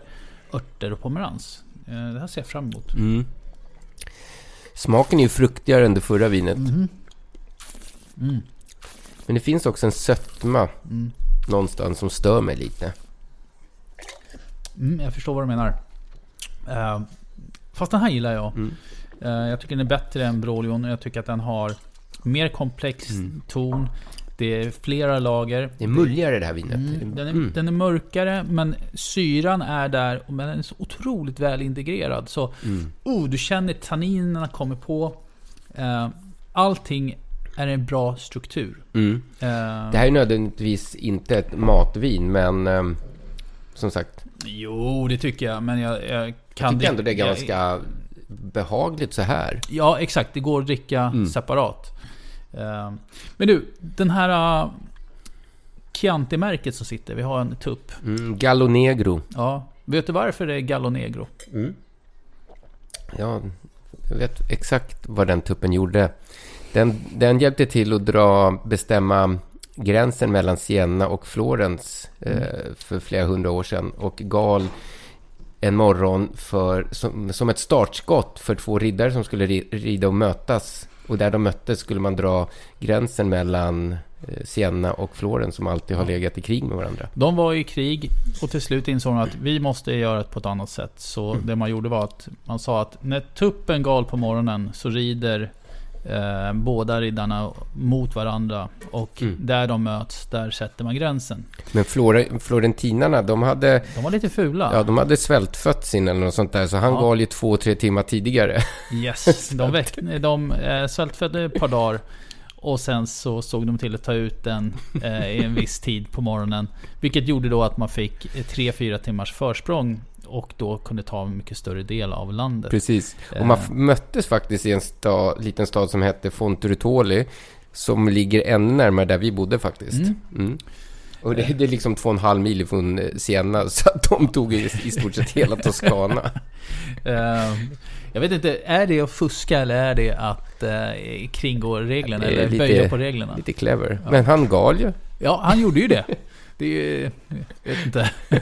örter och pomerans. Eh, det här ser jag fram emot. Mm. Smaken är ju fruktigare än det förra vinet. Mm. Men det finns också en sötma Mm. någonstans som stör mig lite. Mm, jag förstår vad du menar. Eh, fast den här gillar jag. Mm. Eh, jag tycker den är bättre än Brolion. Jag tycker att den har mer komplex Mm. ton. Det är flera lager. Det är mulligare det här vinet. Mm, den, är, Mm. den är mörkare, men syran är där. Men den är så otroligt väl integrerad. Så Mm. oh, du känner tanninerna kommer på. Eh, allting är en bra struktur. Mm. Eh, Det här är nödvändigtvis inte ett matvin, men ehm, som sagt, Jo, det tycker jag. Men jag, jag jag kan... tycker ändå det är jag- ganska behagligt så här. Ja, exakt. Det går att dricka Mm. separat. Eh, Men du, den här uh, Chianti-märket som sitter. Vi har en tupp. Mm. Gallo Negro. Ja. Vet du varför det är Gallo Negro? Ja, jag vet exakt vad den tuppen gjorde. Den, den hjälpte till att dra, bestämma gränsen mellan Siena och Florens eh, för flera hundra år sedan och gal en morgon för, som, som ett startskott för två riddare som skulle ri, rida och mötas. Och där de möttes skulle man dra gränsen mellan eh, Siena och Florens som alltid har legat i krig med varandra. De var i krig och till slut insåg de att vi måste göra det på ett annat sätt. Så Mm. det man gjorde var att man sa att när tuppen gal på morgonen så rider eh, båda riddarna mot varandra. Och Mm. där de möts, där sätter man gränsen. Men Flore, florentinarna, de hade, De var lite fula. ja, de hade svältfött sin eller något sånt där, så han Ja. gal ju två, tre timmar tidigare. Yes, de, väck, de eh, svältfödde ett par dagar. Och sen så såg de till att ta ut den eh, i en viss tid på morgonen. Vilket gjorde då att man fick 3-4 timmars försprång. Och då kunde ta en mycket större del av landet. Precis. Och man Eh. möttes faktiskt i en stad, liten stad som hette Fonturutoli, som ligger ännu närmare där vi bodde faktiskt. Mm. Mm. Och det, det är liksom två och en halv mil från eh, Siena, så att de tog i, i stort sett hela Toscana. Eh, jag vet inte, är det att fuska eller är det att eh, kringgå reglerna? Eller lite- böja på reglerna? Lite clever. Men han gal ju. Ja, han gjorde ju det. Det är ju, jag vet inte.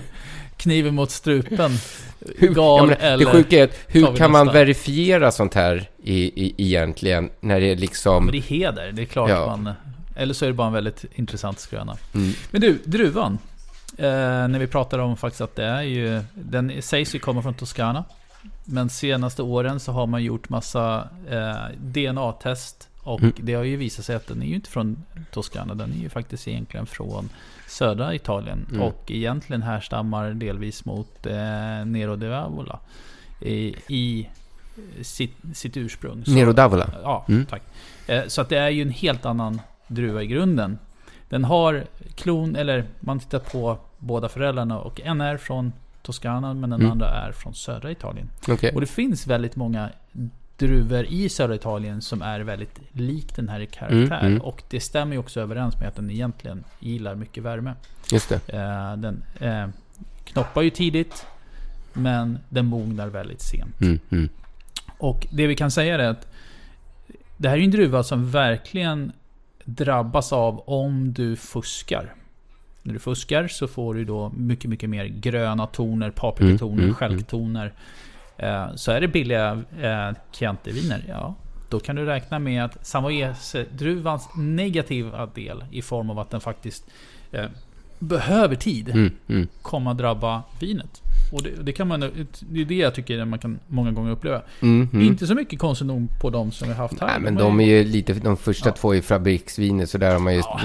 Kniven mot strupen. Hur, Gal menar, eller... det sjuka är att hur kan man verifiera sånt här i, i, egentligen, när det är liksom... Men det är heder, det är klart Ja. man... Eller så är det bara en väldigt intressant skröna. Mm. Men du, druvan. Eh, när vi pratar om faktiskt att det är ju... Den sägs ju komma från Toscana. Men senaste åren så har man gjort massa eh, DNA-test. Och Mm. det har ju visat sig att den är ju inte från Toscana. Den är ju faktiskt egentligen från södra Italien. Mm. Och egentligen härstammar delvis mot eh, Nero de Avola. I, i sitt, sitt ursprung. Så- Nero d'Avola. Ja, Mm. tack. Eh, Så att det är ju en helt annan druva i grunden. Den har klon, eller man tittar på båda föräldrarna och en är från Toscana men den Mm. andra är från södra Italien. Okej. Och det finns väldigt många druvor i södra Italien som är väldigt lik den här i karaktär. Mm, mm. Och det stämmer ju också överens med att den egentligen gillar mycket värme. Just det. Eh, Den eh, knoppar ju tidigt men den mognar väldigt sent. Mm, mm. Och det vi kan säga är att det här är en druva som verkligen drabbas av om du fuskar. När du fuskar så får du då mycket, mycket mer gröna toner, paprikatoner, Mm, mm, stjälktoner. Eh, Så är det billiga eh, Chianti-viner, ja. Då kan du räkna med att Sangiovese-druvans negativa del i form av att den faktiskt eh, behöver tid Mm, mm. komma drabba vinet. Och det, det kan man, det är det jag tycker man kan många gånger uppleva. Mm, mm. Inte så mycket konsumtion på de som vi har haft här. Nej, men de är ju lite, de första Ja. två är fabriksviner, så där har man ju Ja.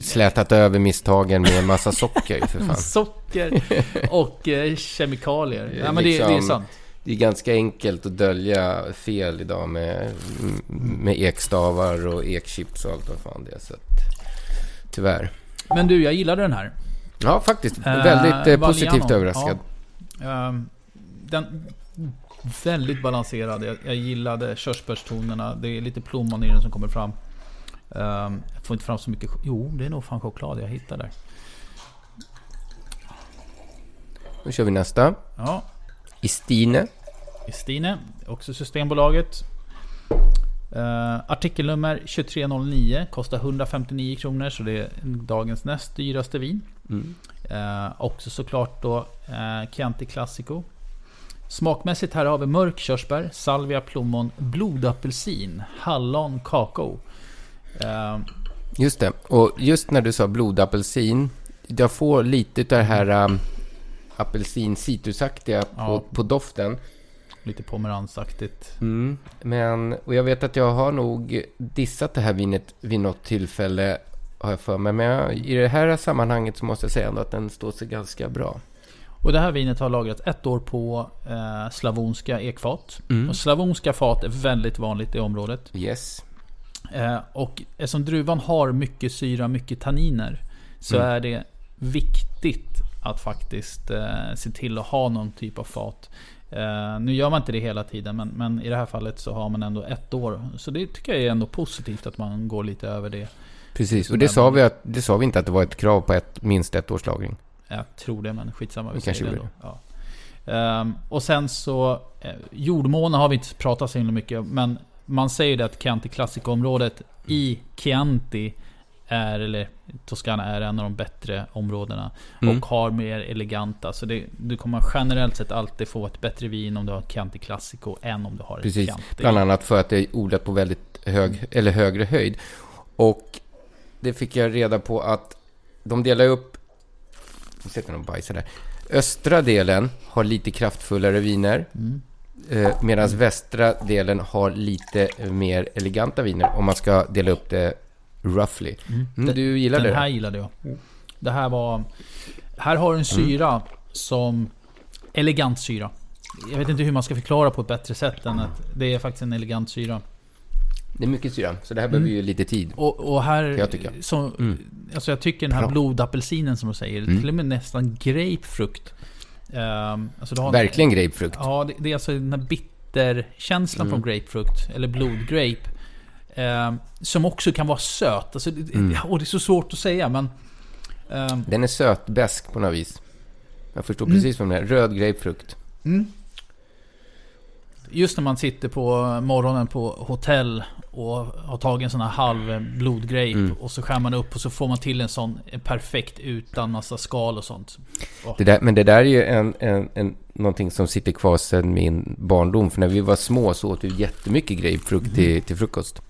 slätat över misstagen med en massa socker för fan. Socker och eh, kemikalier. Ja, men det, det är liksom- sant. Det är ganska enkelt att dölja fel idag med, med ekstavar och ekchips och allt vad fan det är. Så att, tyvärr. Men du, jag gillade den här. Ja, faktiskt. Eh, Väldigt eh, positivt Valliano. överraskad. Ja. Ehm, den, väldigt balanserad. Jag, jag gillade körsbärstonerna. Det är lite plommon i den som kommer fram. Ehm, jag får inte fram så mycket... Jo, det är nog fan choklad jag hittar där. Nu kör vi nästa. Ja, Istine. Stine, också Systembolaget. Uh, artikelnummer 2309 kostar 159 kronor så det är dagens näst dyraste vin. Mm. Eh, också såklart då uh, Chianti Classico. Smakmässigt här har vi mörk körsbär, salvia, plommon, blodapelsin, hallon, kakao. Eh, Just det. Och just när du sa blodapelsin. Jag får lite av det här um, apelsin citrusaktiga på, Ja. på doften. Lite pomeransaktigt. Mm. Men, och jag vet att jag har nog dissat det här vinet vid något tillfälle. Har jag för mig. Men jag, i det här sammanhanget så måste jag säga ändå att den står sig ganska bra. Och det här vinet har lagrats ett år på eh, slavonska ekfat. Mm. Och slavonska fat är väldigt vanligt i området. Yes. Eh, och eftersom druvan har mycket syra, mycket tanniner. Så Mm. är det viktigt att faktiskt eh, se till att ha någon typ av fat. Eh, nu gör man inte det hela tiden, men, men i det här fallet så har man ändå ett år. Så det tycker jag är ändå positivt att man går lite över det. Precis. Och det sa, vi att, det sa vi inte att det var ett krav på ett, minst ett års lagring. Jag tror det, men skitsamma. Vi kanske det gjorde ändå. Ja. Ehm, och sen så... Eh, jordmåne har vi inte pratat så himla mycket om, men man säger det att Chianti Classico-området i Chianti är, eller Toscana är en av de bättre områdena. Mm. Och har mer eleganta. Så det, du kommer generellt sett alltid få ett bättre vin om du har Chianti Classico än om du har ett Precis. Chianti. Bland annat för att det är odlat på väldigt hög, eller högre höjd. Och det fick jag reda på att de delar upp... Nu sätter de bajsar där. Östra delen har lite kraftfullare viner. Mm. Eh, Medan västra delen har lite mer eleganta viner. Om man ska dela upp det roughly. Mm, du gillade Den det? här gillade jag. Det här var... Här har du en syra som... Elegant syra. Jag vet inte hur man ska förklara på ett bättre sätt än att det är faktiskt en elegant syra. Det är mycket syra, så det här behöver ju lite tid. Och, och här... jag tycka. Så, Mm. Alltså jag tycker den här Bra. blodapelsinen som de säger, Mm. till och med nästan grapefrukt. Um, alltså du Verkligen grapefrukt. Ja, det, det är alltså den här bitterkänslan Mm. från grapefrukt, eller blodgrape. Ehm, som också kan vara söt. Alltså, Mm. och det är så svårt att säga, men... ehm, Den är sötbäsk på något vis. Jag förstår Mm. precis vad det är. Röd grapefrukt. Mm. Just när man sitter på morgonen på hotell och har tagit en sån här halv blodgrape Mm. och så skär man upp och så får man till en sån perfekt utan massa skal och sånt. Det där, men det där är ju en, en, en, någonting som sitter kvar sedan min barndom. För när vi var små så åt vi jättemycket grapefrukt Mm. till, till frukost.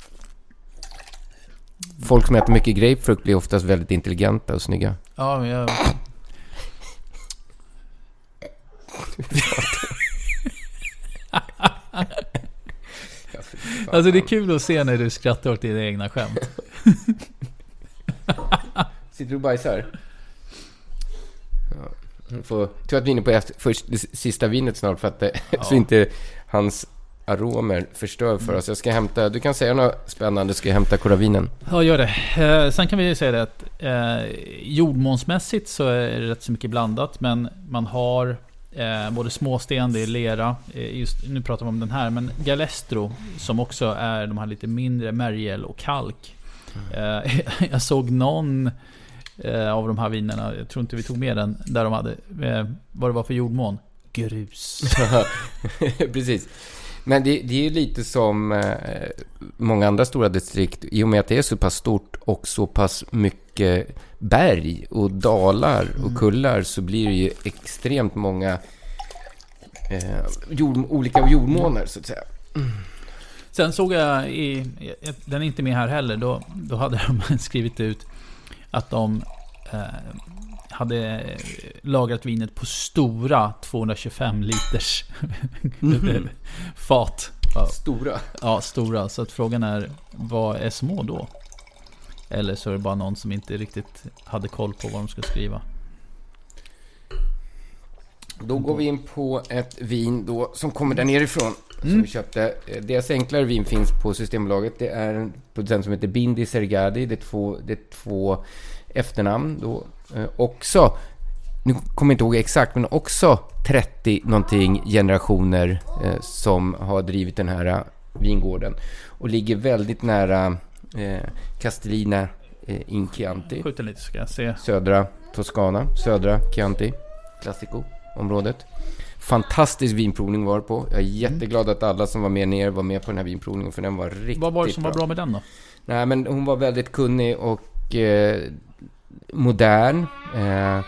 Folk som äter mycket grapefrukt blir oftast väldigt intelligenta och snygga. Ja, men jag... Alltså det är kul att se när du skrattar åt dina egna skämt. Sitter du och bajsar? Ja. Får, tror att vi är inne på efter, först, det sista vinet snart för att det, så inte hans aromer förstör för oss. Jag ska hämta, du kan säga något spännande, ska jag hämta koravinen. Ja, gör det. Eh, sen kan vi ju säga det att eh, jordmånsmässigt så är det rätt så mycket blandat. Men man har eh, både småsten, det är lera. Eh, just, nu pratar vi om den här. Men Galestro som också är de här lite mindre märgel och kalk. Eh, jag såg någon eh, av de här vinerna, jag tror inte vi tog med den, där de hade eh, vad det var för jordmån. Grus. Precis. Men det, det är ju lite som eh, många andra stora distrikt. I och med att det är så pass stort och så pass mycket berg och dalar och kullar så blir det ju extremt många eh, jord, olika jordmåner så att säga. Sen såg jag i, den är inte med här heller, då, då hade de skrivit ut att de eh, hade lagrat vinet på stora 225 liters fat. Ja, Stora. ja, stora. Så att frågan är, vad är små då? Eller så är det bara någon som inte riktigt hade koll på vad de ska skriva. Då går vi in på ett vin då som kommer där nerifrån. Som vi köpte. Eh, Deras enklare vin finns på Systembolaget. Det är en producent som heter Bindi Sergadi. Det är två, det är två efternamn då. Eh, också, nu kommer jag inte ihåg exakt, men också 30 någonting generationer eh, som har drivit den här eh, vingården. Och ligger väldigt nära Castellina in Chianti lite ska jag se. södra Toscana, södra Chianti, Classico-området. Fantastisk vinprovning var på. Jag är jätteglad att alla som var med ner var med på den här vinprovningen för den var riktigt Vad var det som var bra med den då? Nej, men hon var väldigt kunnig och eh, modern. Eh,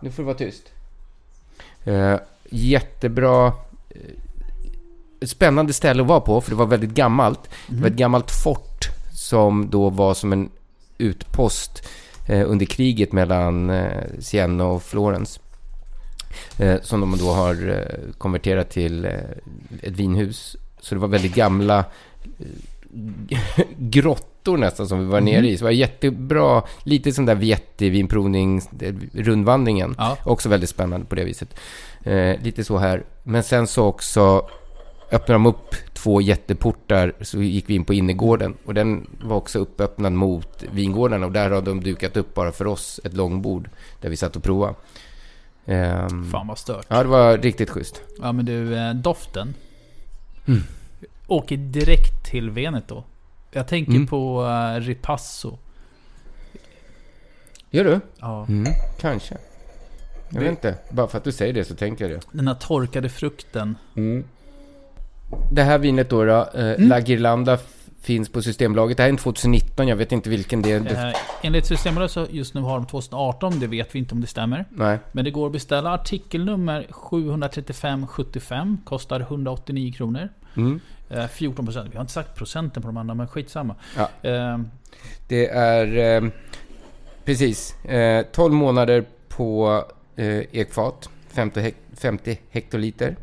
nu får du vara tyst. Eh, jättebra. Eh, spännande ställe att vara på, för det var väldigt gammalt. Det var ett gammalt fort som då var som en utpost eh, under kriget mellan eh, Siena och Florens. Eh, som de då har eh, konverterat till eh, ett vinhus. Så det var väldigt gamla grottor nästan som vi var nere i. Så det var jättebra, lite som där Vietti-vinprovning, eh, rundvandringen. Ja. Också väldigt spännande på det viset. Eh, lite så här. Men sen så också öppnade de upp två jätteportar så gick vi in på innergården. Och den var också uppöppnad mot vingårdarna och där har de dukat upp bara för oss ett långbord där vi satt och provade. Ehm, Fan vad stört. Ja, det var riktigt schysst. Ja men du, eh, doften. Mm. Åker direkt till Veneto. Jag tänker Mm. på uh, Ripasso. Gör du? Ja. Mm, kanske. Jag Det- vet inte. Bara för att du säger det så tänker jag det. Den här torkade frukten. Det här vinet då, då eh, Mm. La Girlanda finns på Systembolaget. Det här är en 2019, jag vet inte vilken det är. Eh, enligt Systembolaget så just nu har de 2018, det vet vi inte om det stämmer. Nej. Men det går att beställa artikelnummer 73575, kostar 189 kronor. Mm. Eh, 14 procent. Vi har inte sagt procenten på de andra, men skitsamma. Ja. Eh, Det är eh, precis eh, 12 månader på eh, ekfat, 50, hek 50 hektoliter.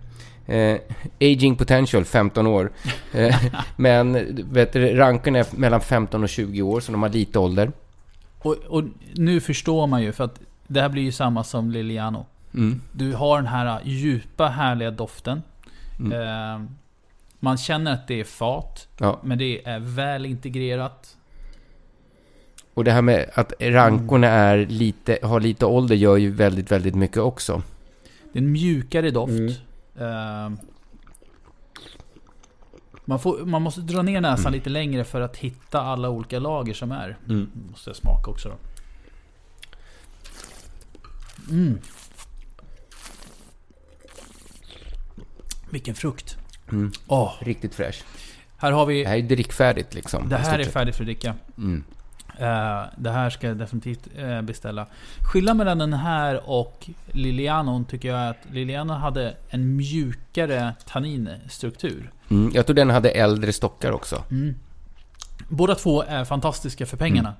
Eh, aging potential 15 år. Eh, men vet du, ranken är mellan 15 och 20 år, så de har lite ålder. och, och nu förstår man ju, för att det här blir ju samma som Liliano. Mm. Du har den här djupa härliga doften. Mm. Man känner att det är fat, Ja. men det är väl integrerat. Och det här med att rankorna är lite, har lite ålder gör ju väldigt, väldigt mycket också. Det är en mjukare doft. Mm. Eh, man, får, man måste dra ner näsan lite längre för att hitta alla olika lager som är. Mm. Måste jag smaka också då. Mm. Vilken frukt. Mm. Åh, Riktigt fräsch. här har vi... Det här är drickfärdigt liksom. Det här stort är sett. färdigt för att dricka. Mm. Eh, det här ska jag definitivt eh, beställa. Skillnaden mellan den här och Lilianon tycker jag är att Lilianon hade en mjukare tanninstruktur. Mm. Jag tror den hade äldre stockar också. Mm. Båda två är fantastiska för pengarna.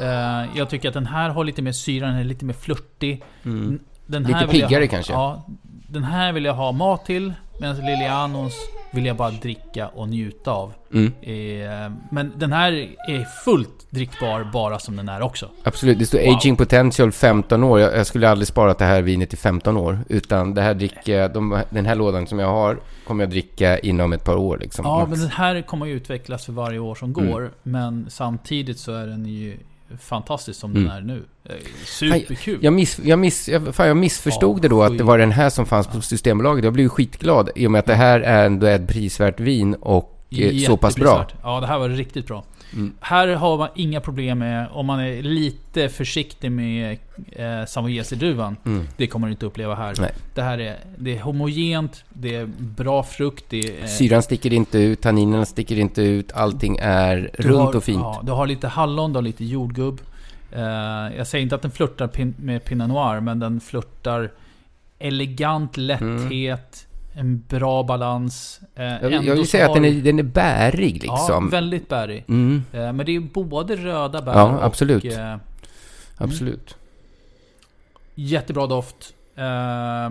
Mm. Eh, jag tycker att den här har lite mer syra, den är lite mer flörtig. Mm. Den Lite här jag piggare ha, kanske? Ja, den här vill jag ha mat till. Medan Lilianons vill jag bara dricka och njuta av. Mm. Eh, men den här är fullt drickbar bara som den är också. Absolut, det står Wow. aging potential 15 år. Jag, jag skulle aldrig sparat det här vinet i 15 år. Utan det här dricker de, den här lådan som jag har kommer jag dricka inom ett par år liksom. Ja, max. men den här kommer ju utvecklas för varje år som går. Men samtidigt så är den ju fantastisk som den Mm. är nu. Eh, Superkul. Jag, miss, jag, miss, jag, fan, jag missförstod Ja, det då, att det var den här som fanns på Systembolaget. Jag blev skitglad i och med att det här är ändå ett prisvärt vin och eh, så pass bra. Ja, det här var riktigt bra. Mm. Här har man inga problem med, om man är lite försiktig med eh, Sangiovese-druvan. Mm. Det kommer du inte uppleva här. Nej. Det här är, det är homogent, det är bra frukt, det är... Syran sticker inte ut, tanninerna sticker inte ut, allting är runt har, och fint. Ja, du har lite hallon, du har lite jordgubb. Eh, jag säger inte att den flörtar pin, med Pinot Noir, men den flörtar elegant lätthet, en bra balans. Eh, Mm. Jag, ändå jag vill säga att den är, den är bärig Ja, liksom. väldigt bärrig. mm, Eh, men det är både röda bär Ja, och absolut. eh, absolut. jättebra doft. Eh,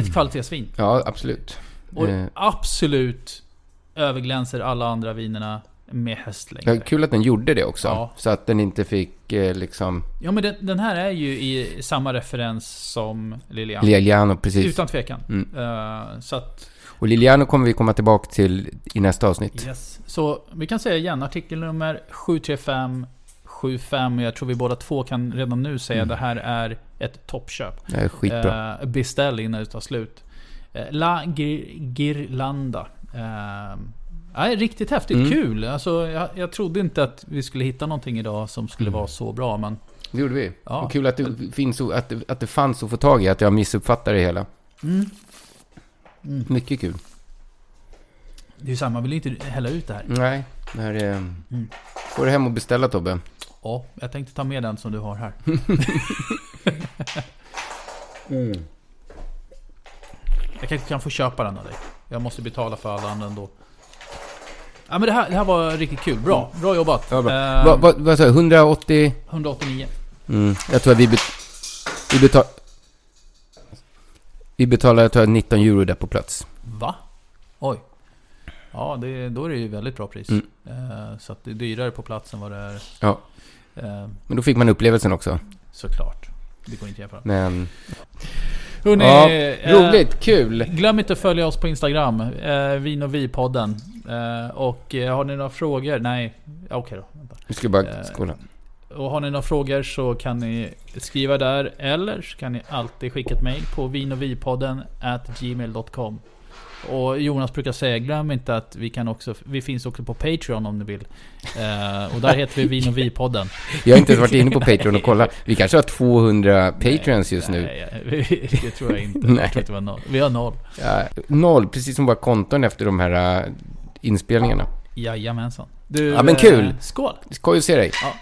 ett kvalitetsvin. Ja, absolut. Och Eh. absolut överglänser alla andra vinerna med hästlängd. Ja, kul att den gjorde det också. Ja. Så att den inte fick mycket liksom... Ja men den, den här är ju i samma referens som Lilian. Liliano, precis. Utan tvekan. Mm. Eh, så att, Och Liliano kommer vi komma tillbaka till i nästa avsnitt. yes. Så vi kan säga igen, artikelnummer 73575. Jag tror vi båda två kan redan nu säga Mm. det här är ett toppköp. Det är skitbra. Eh, beställ innan det tar slut. Eh, La Gir- Girlanda. Eh, nej, riktigt häftigt. Mm. Kul. Alltså, jag, jag trodde inte att vi skulle hitta någonting idag som skulle Mm. vara så bra. Men Det gjorde vi. Ja. Och kul att det, finns, så- att, det, att det fanns att få tag i, att jag missuppfattade det hela. Mm. Mycket kul. det är ju samma, man vill inte hälla ut det här. Nej, det här är... Mm. Får du hem och beställa Tobbe. Ja, jag tänkte ta med den som du har här. Jag kanske kan få köpa den av dig. Jag måste betala för alla andra ändå. Ja men det här, det här var riktigt kul. Bra, bra jobbat. Ja, bra. Eh, Vad vad- vad sa du? 180? 189. Mm, jag tror att vi, bet, vi betalar... Vi betalar, jag tror, 19 euro där på plats. Va? Oj. Ja, det, då är det ju väldigt bra pris. Mm. Eh, så att det är dyrare på plats än vad det är. Ja. Eh, Men då fick man upplevelsen också. såklart. Det går inte att jämföra. Men... Hörrni, Ja, eh, roligt, kul! Glöm inte att följa oss på Instagram. Eh, Vin och vi-podden. Eh, och eh, har ni några frågor? Nej, okej då. Vänta. Vi ska bara Eh, skåla. Och har ni några frågor så kan ni skriva där. Eller så kan ni alltid skicka ett mail på vinovipodden at gmail.com. Och Jonas brukar säga, glöm inte att vi kan också, vi finns också på Patreon om ni vill. Eh, och där heter vi Vin och vi-podden. Jag har inte ens varit inne på Patreon och kollat. Vi kanske har 200 Patreons just nu. Nej, nej, det tror jag inte. Jag tror att det var noll. Vi har noll. Ja, noll, precis som våra konton efter de här inspelningarna. Jajamensan. Du, Ja, men kul. eh, Skål! Skoj att se dig. Ja,